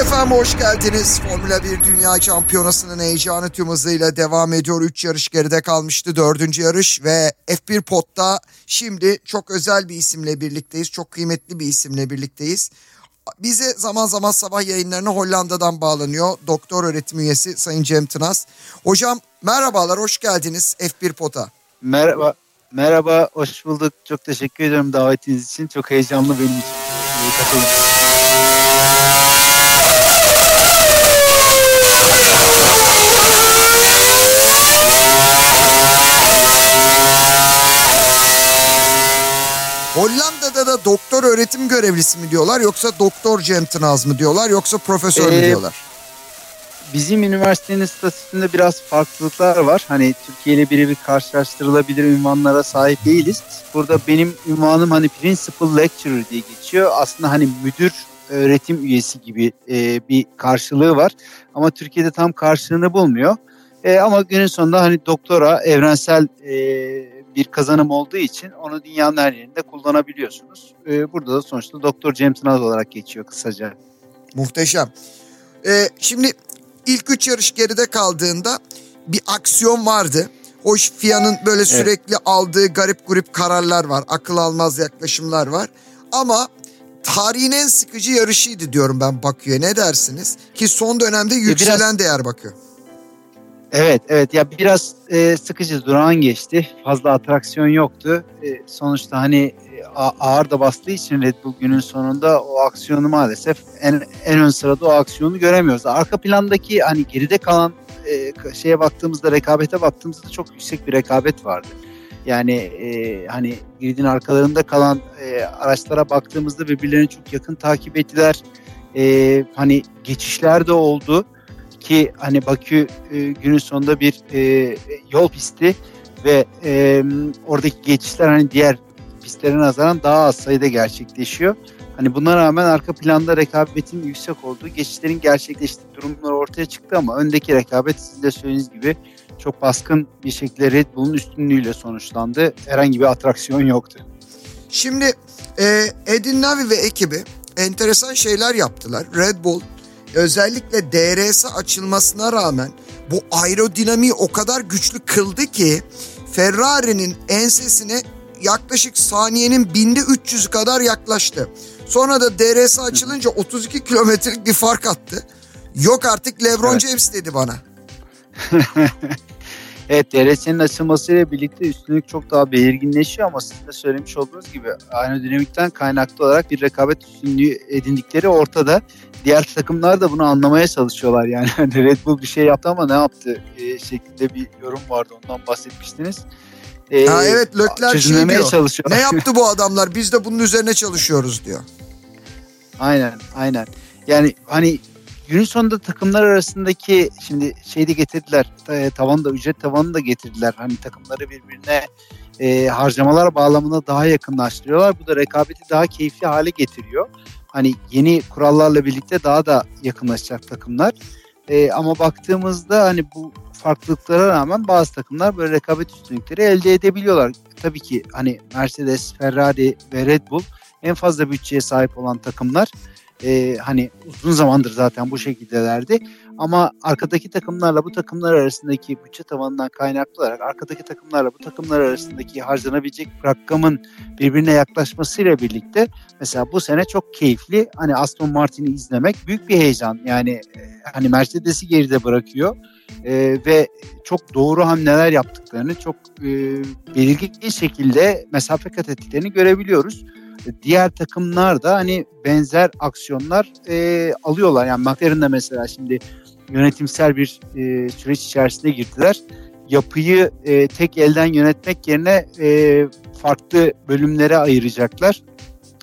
Efendim hoş geldiniz. Formula 1 Dünya Şampiyonası'nın heyecanı tüm hızıyla devam ediyor. 3 yarış geride kalmıştı. 4. yarış ve F1 Pot'ta şimdi çok özel bir isimle birlikteyiz. Çok kıymetli bir isimle birlikteyiz. Bize zaman zaman sabah yayınlarına Hollanda'dan bağlanıyor. Doktor öğretim üyesi Sayın Cem Tınaz. Hocam merhabalar, hoş geldiniz F1 Pot'a. Merhaba, merhaba, hoş bulduk. Çok teşekkür ederim davetiniz için. Çok heyecanlı benim için. Katılım. Hollanda'da da doktor öğretim görevlisi mi diyorlar yoksa doktor Cem Tınaz mı diyorlar yoksa profesör mü Ee, diyorlar? Bizim üniversitenin statüsünde biraz farklılıklar var. Hani Türkiye ile birebir karşılaştırılabilir ünvanlara sahip değiliz. Burada benim ünvanım hani Principal Lecturer diye geçiyor. Aslında hani müdür öğretim üyesi gibi e, bir karşılığı var. Ama Türkiye'de tam karşılığını bulmuyor. E, ama günün sonunda hani doktora evrensel e, bir kazanım olduğu için onu dünyanın her yerinde kullanabiliyorsunuz. E, burada da sonuçta Doktor Cem Tınaz olarak geçiyor kısaca. Muhteşem. Ee, şimdi ilk üç yarış geride kaldığında bir aksiyon vardı. Hoş FIA'nın böyle sürekli aldığı garip grup kararlar var. Akıl almaz yaklaşımlar var. Ama tarihin en sıkıcı yarışıydı diyorum ben Bakü'ye. Ne dersiniz? Ki son dönemde yükselen biraz- değer Bakü. Evet evet ya biraz e, sıkıcı durağan geçti. Fazla atraksiyon yoktu. E, sonuçta hani e, a- ağır da bastığı için Red Bull günün sonunda o aksiyonu maalesef en, en ön sırada o aksiyonu göremiyoruz. Arka plandaki hani geride kalan e, şeye baktığımızda rekabete baktığımızda çok yüksek bir rekabet vardı. Yani e, hani gridin arkalarında kalan e, araçlara baktığımızda birbirlerini çok yakın takip ettiler. E, hani geçişler de oldu ki hani Bakü e, günün sonunda bir e, yol pisti ve e, oradaki geçişler hani diğer pistlere nazaran daha az sayıda gerçekleşiyor. Hani buna rağmen arka planda rekabetin yüksek olduğu, geçişlerin gerçekleştiği durumlar ortaya çıktı ama öndeki rekabet siz de söylediğiniz gibi çok baskın bir şekilde Red Bull'un üstünlüğüyle sonuçlandı. Herhangi bir atraksiyon yoktu. Şimdi e, Edin Navi ve ekibi enteresan şeyler yaptılar. Red Bull özellikle DRS açılmasına rağmen bu aerodinamiği o kadar güçlü kıldı ki Ferrari'nin ensesine yaklaşık saniyenin binde 300 kadar yaklaştı. Sonra da DRS açılınca 32 kilometrelik bir fark attı. Yok artık LeBron Evet. James dedi bana. Evet DRS'nin açılmasıyla birlikte üstünlük çok daha belirginleşiyor ama sizin de söylemiş olduğunuz gibi aerodinamikten kaynaklı olarak bir rekabet üstünlüğü edindikleri ortada. Diğer takımlar da bunu anlamaya çalışıyorlar yani Hani Red Bull bir şey yaptı ama ne yaptı e, şeklinde bir yorum vardı ondan bahsetmiştiniz. E, Ha evet Leclerc şey diyor. Ne yaptı bu adamlar? Biz de bunun üzerine çalışıyoruz diyor. Aynen aynen. Yani hani günün sonunda takımlar arasındaki şimdi şeyi de getirdiler e, tavanı da ücret tavanını da getirdiler. Hani takımları birbirine e, harcamalar bağlamında daha yakınlaştırıyorlar. Bu da rekabeti daha keyifli hale getiriyor. Hani yeni kurallarla birlikte daha da yakınlaşacak takımlar. E, ama baktığımızda hani bu farklılıklara rağmen bazı takımlar böyle rekabet üstünlükleri elde edebiliyorlar. Tabii ki hani Mercedes, Ferrari ve Red Bull en fazla bütçeye sahip olan takımlar. Ee, hani uzun zamandır zaten bu şekildelerdi. Ama arkadaki takımlarla bu takımlar arasındaki bütçe tavanından kaynaklı olarak arkadaki takımlarla bu takımlar arasındaki harcanabilecek rakamın birbirine yaklaşmasıyla birlikte mesela bu sene çok keyifli. Hani Aston Martin'i izlemek büyük bir heyecan. Yani e, hani Mercedes'i geride bırakıyor e, ve çok doğru hamleler yaptıklarını çok e, belirgin şekilde mesafe kat ettiklerini görebiliyoruz diğer takımlar da hani benzer aksiyonlar e, alıyorlar. Yani McLaren de mesela şimdi yönetimsel bir e, süreç içerisine girdiler. Yapıyı e, tek elden yönetmek yerine e, farklı bölümlere ayıracaklar.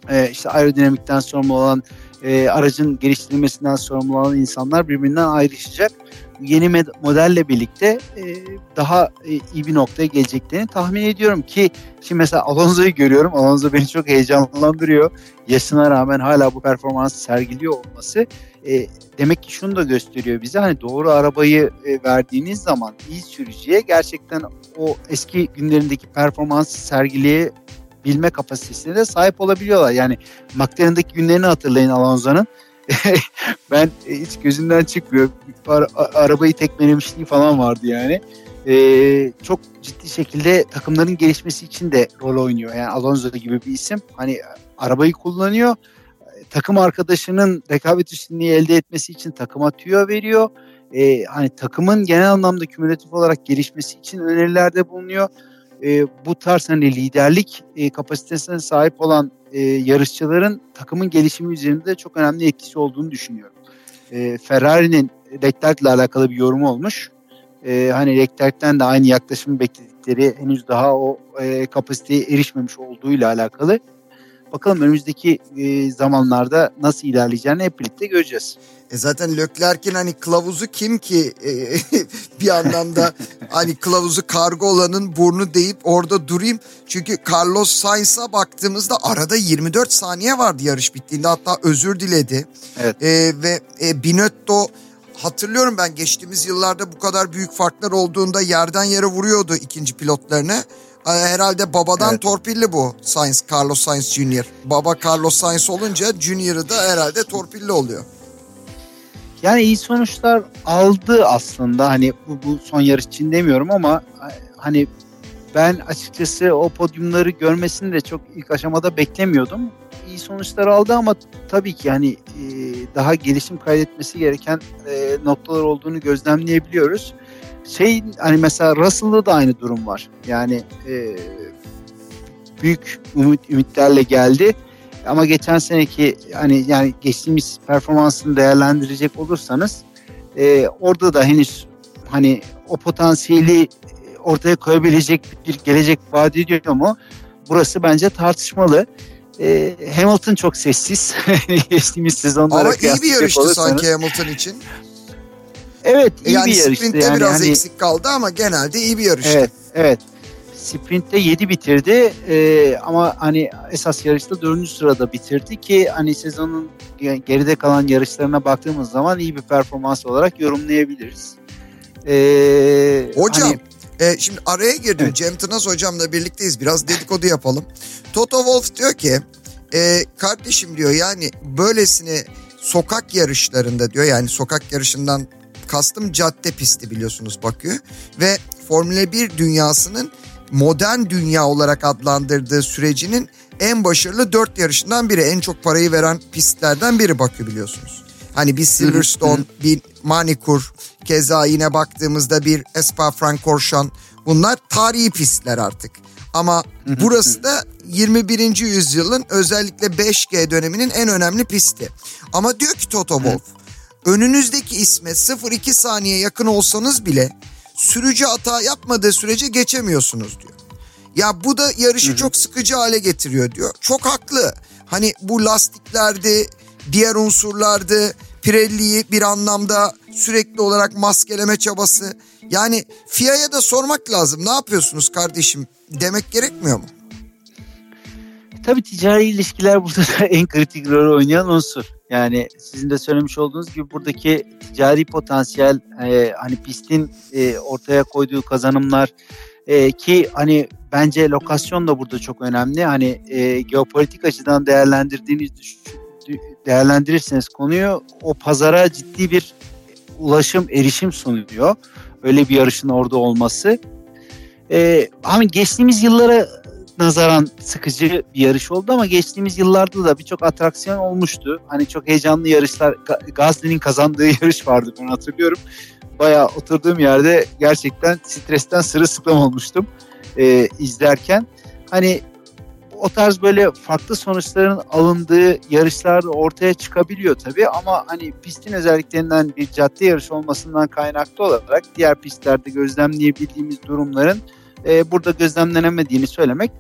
E, işte aerodinamikten sorumlu olan e, aracın geliştirilmesinden sorumlu olan insanlar birbirinden ayrışacak. Yeni modelle birlikte e, daha e, iyi bir noktaya geleceklerini tahmin ediyorum ki şimdi mesela Alonso'yu görüyorum. Alonso beni çok heyecanlandırıyor. Yaşına rağmen hala bu performansı sergiliyor olması e, demek ki şunu da gösteriyor bize hani doğru arabayı e, verdiğiniz zaman iyi sürücüye gerçekten o eski günlerindeki performansı sergileye bilme kapasitesine de sahip olabiliyorlar. Yani McLaren'daki günlerini hatırlayın Alonso'nun. ben e, hiç gözümden çıkmıyor. Ara, arabayı tekmelemişliği falan vardı yani. Ee, çok ciddi şekilde takımların gelişmesi için de rol oynuyor. Yani Alonso gibi bir isim. Hani arabayı kullanıyor. Takım arkadaşının rekabet üstünlüğü elde etmesi için takıma tüyo veriyor. Ee, hani takımın genel anlamda kümülatif olarak gelişmesi için önerilerde bulunuyor e, bu tarz hani liderlik e, kapasitesine sahip olan e, yarışçıların takımın gelişimi üzerinde çok önemli etkisi olduğunu düşünüyorum. E, Ferrari'nin Leclerc ile alakalı bir yorumu olmuş. E, hani Leclerc'ten de aynı yaklaşımı bekledikleri henüz daha o e, kapasiteye erişmemiş olduğuyla alakalı. Bakalım önümüzdeki e, zamanlarda nasıl ilerleyeceğini hep birlikte göreceğiz. E zaten Leclerc'in hani kılavuzu kim ki e, bir anlamda hani kılavuzu kargo olanın burnu deyip orada durayım. Çünkü Carlos Sainz'a baktığımızda arada 24 saniye vardı yarış bittiğinde hatta özür diledi. Evet. E, ve e, Binotto hatırlıyorum ben geçtiğimiz yıllarda bu kadar büyük farklar olduğunda yerden yere vuruyordu ikinci pilotlarını. Herhalde babadan evet. torpilli bu Sainz, Carlos Sainz Jr. Baba Carlos Sainz olunca Junior'ı da herhalde torpilli oluyor. Yani iyi sonuçlar aldı aslında. Hani bu, bu son yarış için demiyorum ama hani ben açıkçası o podyumları görmesini de çok ilk aşamada beklemiyordum. İyi sonuçlar aldı ama tabii ki hani e, daha gelişim kaydetmesi gereken e, noktalar olduğunu gözlemleyebiliyoruz. Şey hani mesela Russell'da da aynı durum var. Yani e, büyük ümit, ümitlerle geldi ama geçen seneki hani yani geçtiğimiz performansını değerlendirecek olursanız e, orada da henüz hani o potansiyeli ortaya koyabilecek bir gelecek vaat ediyor mu? Burası bence tartışmalı. E, Hamilton çok sessiz geçtiğimiz sezonlara Ama iyi bir yarıştı olursanız. sanki Hamilton için. Evet iyi yani bir yarıştı. Sprintte yani biraz hani, eksik kaldı ama genelde iyi bir yarıştı. Evet evet sprintte 7 bitirdi ee, ama hani esas yarışta 4. sırada bitirdi ki hani sezonun geride kalan yarışlarına baktığımız zaman iyi bir performans olarak yorumlayabiliriz. Ee, hocam hani, e, şimdi araya girdim evet. Cem Tınaz hocamla birlikteyiz biraz dedikodu yapalım. Toto Wolff diyor ki e, kardeşim diyor yani böylesine sokak yarışlarında diyor yani sokak yarışından kastım cadde pisti biliyorsunuz bakıyor ve Formula 1 dünyasının modern dünya olarak adlandırdığı sürecinin en başarılı dört yarışından biri. En çok parayı veren pistlerden biri Bakü biliyorsunuz. Hani bir Silverstone, bir Manikur, keza yine baktığımızda bir Spa-Francorchamps bunlar tarihi pistler artık. Ama burası da 21. yüzyılın özellikle 5G döneminin en önemli pisti. Ama diyor ki Toto Wolff, önünüzdeki isme 0-2 saniye yakın olsanız bile sürücü hata yapmadığı sürece geçemiyorsunuz diyor. Ya bu da yarışı Hı-hı. çok sıkıcı hale getiriyor diyor. Çok haklı. Hani bu lastiklerdi, diğer unsurlardı, Pirelli'yi bir anlamda sürekli olarak maskeleme çabası. Yani FIA'ya da sormak lazım. Ne yapıyorsunuz kardeşim demek gerekmiyor mu? Tabii ticari ilişkiler burada da en kritik rol oynayan unsur. Yani sizin de söylemiş olduğunuz gibi buradaki ticari potansiyel e, hani pistin e, ortaya koyduğu kazanımlar e, ki hani bence lokasyon da burada çok önemli. Hani e, geopolitik açıdan değerlendirdiğiniz değerlendirirseniz konuyu o pazara ciddi bir ulaşım, erişim sunuyor. Öyle bir yarışın orada olması. E, hani geçtiğimiz yıllara nazaran sıkıcı bir yarış oldu ama geçtiğimiz yıllarda da birçok atraksiyon olmuştu. Hani çok heyecanlı yarışlar, Gazli'nin kazandığı yarış vardı ben hatırlıyorum. Bayağı oturduğum yerde gerçekten stresten sırılsıklam olmuştum e, izlerken. Hani o tarz böyle farklı sonuçların alındığı yarışlarda ortaya çıkabiliyor tabii ama hani pistin özelliklerinden bir cadde yarış olmasından kaynaklı olarak diğer pistlerde gözlemleyebildiğimiz durumların e, burada gözlemlenemediğini söylemek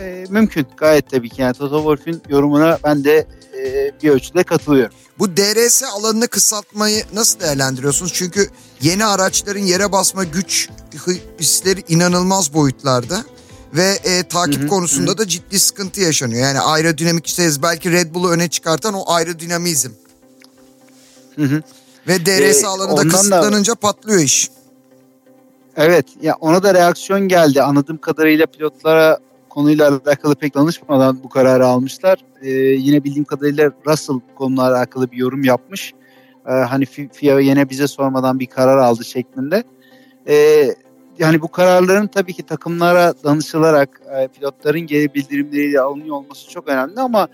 e, mümkün. Gayet tabii ki. Yani Toto Wolff'ün yorumuna ben de e, bir ölçüde katılıyorum. Bu DRS alanını kısaltmayı nasıl değerlendiriyorsunuz? Çünkü yeni araçların yere basma güç hisleri inanılmaz boyutlarda ve e, takip hı hı, konusunda hı. da ciddi sıkıntı yaşanıyor. Yani aerodinamik işte belki Red Bull'u öne çıkartan o aerodinamizm. Hı hı. Ve DRS ee, alanında kısıtlanınca da... patlıyor iş. Evet ya ona da reaksiyon geldi. Anladığım kadarıyla pilotlara konuyla alakalı pek danışmadan bu kararı almışlar. Ee, yine bildiğim kadarıyla Russell konuyla alakalı bir yorum yapmış. Ee, hani FIA yine bize sormadan bir karar aldı şeklinde. Ee, yani bu kararların tabii ki takımlara danışılarak e, pilotların geri bildirimleriyle alınıyor olması çok önemli ama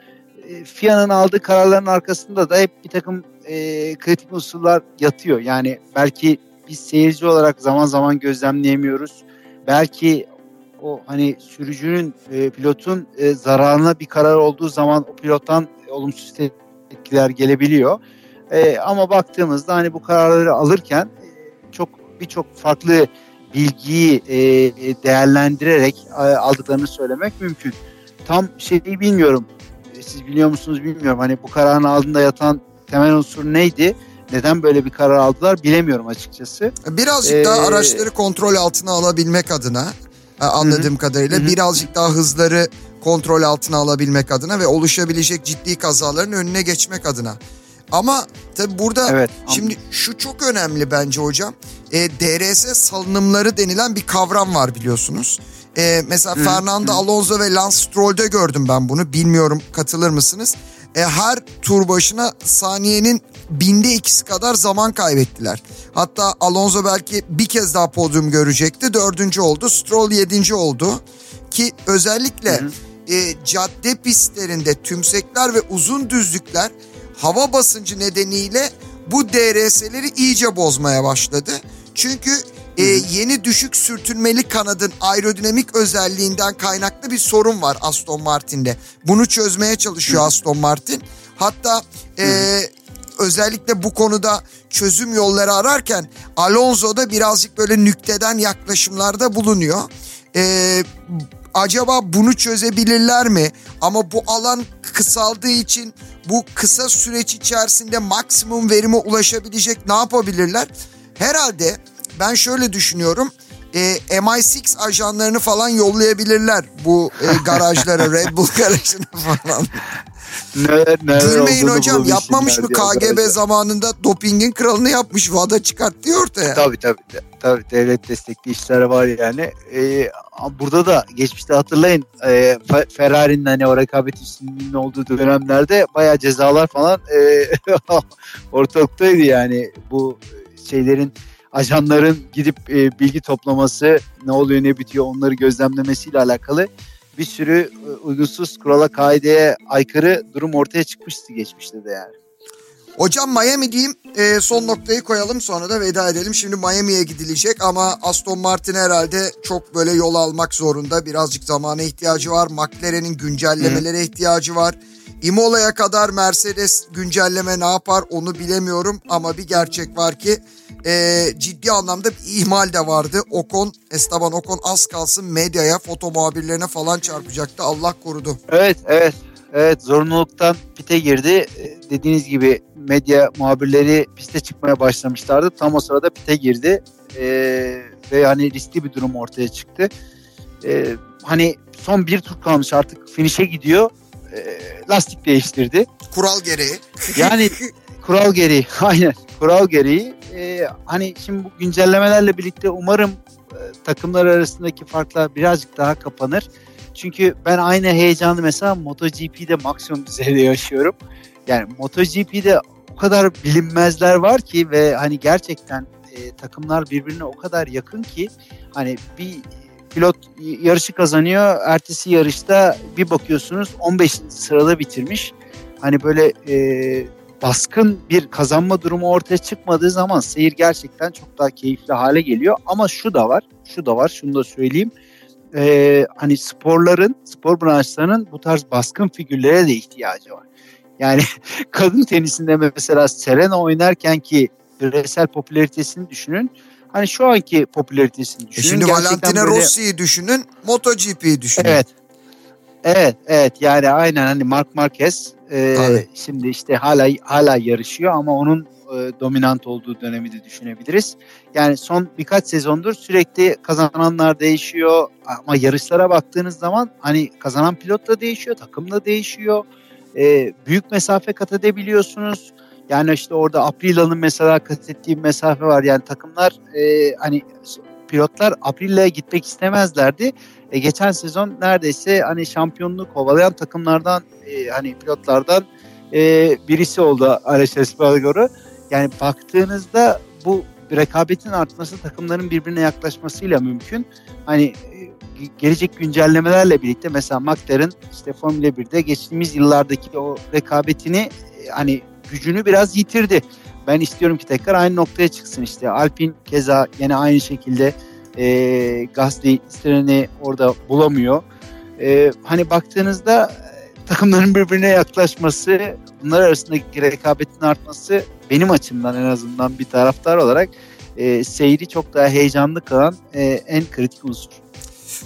e, FIA'nın aldığı kararların arkasında da hep bir takım e, kritik unsurlar yatıyor. Yani belki biz seyirci olarak zaman zaman gözlemleyemiyoruz. Belki o hani sürücünün, e, pilotun e, zararına bir karar olduğu zaman o pilottan olumsuz etkiler gelebiliyor. E, ama baktığımızda hani bu kararları alırken e, çok birçok farklı bilgiyi e, değerlendirerek e, aldıklarını söylemek mümkün. Tam şeyi bilmiyorum. E, siz biliyor musunuz bilmiyorum. Hani bu kararın altında yatan temel unsur neydi? Neden böyle bir karar aldılar bilemiyorum açıkçası. Birazcık ee, daha araçları kontrol altına alabilmek adına anladığım hı. kadarıyla hı. birazcık daha hızları kontrol altına alabilmek adına ve oluşabilecek ciddi kazaların önüne geçmek adına. Ama tabi burada evet, şimdi şu çok önemli bence hocam. E, DRS salınımları denilen bir kavram var biliyorsunuz. E, mesela hı, Fernando hı. Alonso ve Lance Stroll'de gördüm ben bunu. Bilmiyorum katılır mısınız? E, her tur başına saniyenin binde ikisi kadar zaman kaybettiler. Hatta Alonso belki bir kez daha podyum görecekti. Dördüncü oldu. Stroll yedinci oldu. Ki özellikle E, cadde pistlerinde tümsekler ve uzun düzlükler hava basıncı nedeniyle bu DRS'leri iyice bozmaya başladı. Çünkü e, yeni düşük sürtünmeli kanadın aerodinamik özelliğinden kaynaklı bir sorun var Aston Martin'de. Bunu çözmeye çalışıyor Aston Martin. Hatta e, özellikle bu konuda çözüm yolları ararken Alonso da birazcık böyle nükteden yaklaşımlarda bulunuyor. Ee, acaba bunu çözebilirler mi? Ama bu alan kısaldığı için bu kısa süreç içerisinde maksimum verime ulaşabilecek ne yapabilirler? Herhalde ben şöyle düşünüyorum. E, MI6 ajanlarını falan yollayabilirler bu e, garajlara, Red Bull garajına falan. Neler, neler Gülmeyin hocam yapmamış mı KGB zamanında dopingin kralını yapmış VADA çıkarttı ortaya. Tabii tabii. Tabii devlet destekli işler var yani. Ee, burada da geçmişte hatırlayın e, Ferrari'nin hani o rekabet üstünlüğünün olduğu dönemlerde bayağı cezalar falan e, ortalıktaydı yani bu şeylerin ajanların gidip e, bilgi toplaması ne oluyor ne bitiyor onları gözlemlemesiyle alakalı bir sürü e, uygunsuz kurala kaideye aykırı durum ortaya çıkmıştı geçmişte de yani. Hocam Miami diyeyim e, son noktayı koyalım sonra da veda edelim. Şimdi Miami'ye gidilecek ama Aston Martin herhalde çok böyle yol almak zorunda. Birazcık zamana ihtiyacı var. McLaren'in güncellemelere Hı. ihtiyacı var. Imola'ya kadar Mercedes güncelleme ne yapar onu bilemiyorum ama bir gerçek var ki e, ciddi anlamda bir ihmal de vardı. Ocon, Esteban Ocon az kalsın medyaya, foto muhabirlerine falan çarpacaktı. Allah korudu. Evet, evet. Evet zorunluluktan pite girdi. E, dediğiniz gibi medya muhabirleri piste çıkmaya başlamışlardı. Tam o sırada pite girdi. Ee, ve hani riskli bir durum ortaya çıktı. Ee, hani son bir tur kalmış artık finişe gidiyor. Ee, lastik değiştirdi. Kural gereği. Yani kural gereği aynen kural gereği. Ee, hani şimdi bu güncellemelerle birlikte umarım e, takımlar arasındaki farklar birazcık daha kapanır. Çünkü ben aynı heyecanı mesela MotoGP'de maksimum düzeyde yaşıyorum. Yani MotoGP'de o kadar bilinmezler var ki ve hani gerçekten e, takımlar birbirine o kadar yakın ki hani bir pilot yarışı kazanıyor. Ertesi yarışta bir bakıyorsunuz 15. sırada bitirmiş. Hani böyle e, baskın bir kazanma durumu ortaya çıkmadığı zaman seyir gerçekten çok daha keyifli hale geliyor. Ama şu da var, şu da var, şunu da söyleyeyim e, hani sporların, spor branşlarının bu tarz baskın figürlere de ihtiyacı var. Yani kadın tenisinde mesela Serena oynarken ki bireysel popülaritesini düşünün. Hani şu anki popülaritesini düşünün. E şimdi Valentina böyle... Rossi'yi düşünün, MotoGP'yi düşünün. Evet. Evet, evet. Yani aynen hani Mark Marquez e, şimdi işte hala hala yarışıyor ama onun e, dominant olduğu dönemi de düşünebiliriz. Yani son birkaç sezondur sürekli kazananlar değişiyor ama yarışlara baktığınız zaman hani kazanan pilot da değişiyor, takım da değişiyor. E, büyük mesafe kat edebiliyorsunuz. Yani işte orada Aprila'nın mesela kat ettiği mesafe var. Yani takımlar e, hani pilotlar Aprila'ya gitmek istemezlerdi. E, geçen sezon neredeyse hani şampiyonluğu kovalayan takımlardan e, hani pilotlardan e, birisi oldu Alex Espargaro. Yani baktığınızda bu rekabetin artması takımların birbirine yaklaşmasıyla mümkün. Hani e, gelecek güncellemelerle birlikte mesela McLaren işte Formula 1'de geçtiğimiz yıllardaki o rekabetini e, hani gücünü biraz yitirdi. Ben istiyorum ki tekrar aynı noktaya çıksın işte. Alpine keza yine aynı şekilde e, Gasly istediğini orada bulamıyor. E, hani baktığınızda takımların birbirine yaklaşması, bunlar arasındaki rekabetin artması benim açımdan en azından bir taraftar olarak e, seyri çok daha heyecanlı kılan e, en kritik unsur.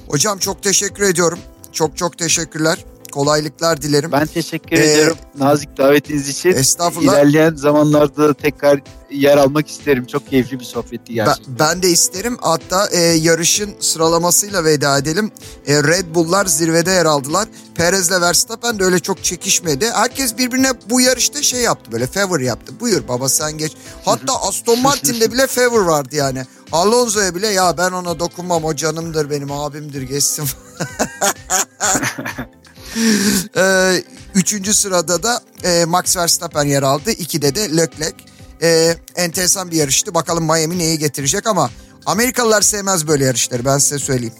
Hocam çok teşekkür ediyorum. Çok çok teşekkürler kolaylıklar dilerim. Ben teşekkür ee, ediyorum nazik davetiniz için. Estağfurullah. İlerleyen zamanlarda tekrar yer almak isterim. Çok keyifli bir sohbetti gerçekten. Ben, ben de isterim. Hatta e, yarışın sıralamasıyla veda edelim. E, Red Bull'lar zirvede yer aldılar. Perez'le Verstappen de öyle çok çekişmedi. Herkes birbirine bu yarışta şey yaptı böyle favor yaptı. Buyur baba sen geç. Hatta Aston Martin'de bile favor vardı yani. Alonso'ya bile ya ben ona dokunmam o canımdır benim abimdir geçsin. e, üçüncü sırada da e, Max Verstappen yer aldı. İkide de Leclerc. E, enteresan bir yarıştı. Bakalım Miami neyi getirecek ama Amerikalılar sevmez böyle yarışları ben size söyleyeyim.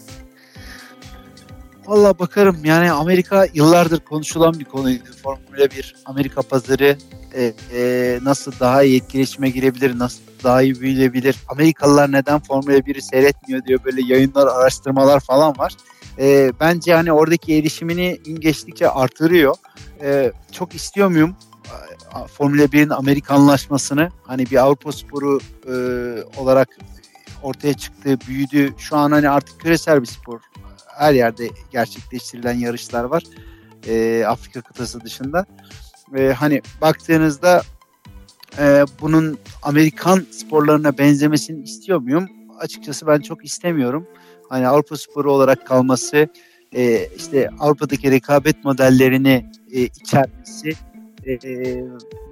Valla bakarım yani Amerika yıllardır konuşulan bir konuydu. Formula 1 Amerika pazarı e, e, nasıl daha iyi etkileşime girebilir, nasıl daha iyi büyüyebilir. Amerikalılar neden Formula 1'i seyretmiyor diyor böyle yayınlar, araştırmalar falan var e, bence hani oradaki erişimini gün geçtikçe artırıyor. E, çok istiyor muyum Formula 1'in Amerikanlaşmasını? Hani bir Avrupa sporu e, olarak ortaya çıktı, büyüdü. Şu an hani artık küresel bir spor. Her yerde gerçekleştirilen yarışlar var. E, Afrika kıtası dışında. E, hani baktığınızda e, bunun Amerikan sporlarına benzemesini istiyor muyum? Açıkçası ben çok istemiyorum hani Avrupa sporu olarak kalması, e, işte Avrupa'daki rekabet modellerini e, içermesi e,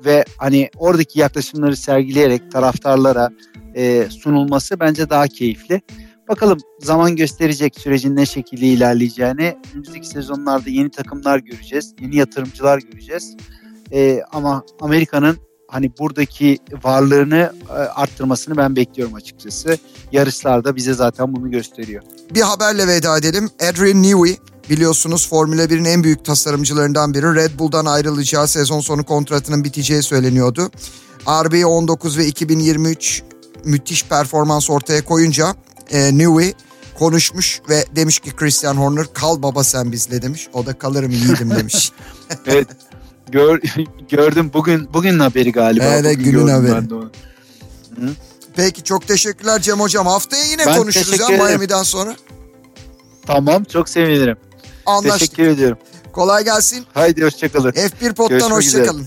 ve hani oradaki yaklaşımları sergileyerek taraftarlara e, sunulması bence daha keyifli. Bakalım zaman gösterecek sürecin ne şekilde ilerleyeceğini. Önümüzdeki sezonlarda yeni takımlar göreceğiz, yeni yatırımcılar göreceğiz. E, ama Amerika'nın hani buradaki varlığını e, arttırmasını ben bekliyorum açıkçası. Yarışlarda bize zaten bunu gösteriyor. Bir haberle veda edelim. Adrian Newey biliyorsunuz Formula 1'in en büyük tasarımcılarından biri. Red Bull'dan ayrılacağı sezon sonu kontratının biteceği söyleniyordu. RB19 ve 2023 müthiş performans ortaya koyunca e, Newey konuşmuş ve demiş ki Christian Horner kal baba sen bizle demiş. O da kalırım yiğidim demiş. evet Gör, gördüm bugün bugün haberi galiba. Evet bugün günün haberi. Hı? Peki çok teşekkürler Cem Hocam. Haftaya yine ben konuşuruz ya Miami'den sonra. Tamam çok sevinirim. Anlaştık. Teşekkür ediyorum. Kolay gelsin. Haydi hoşçakalın. F1 Pod'dan hoşçakalın.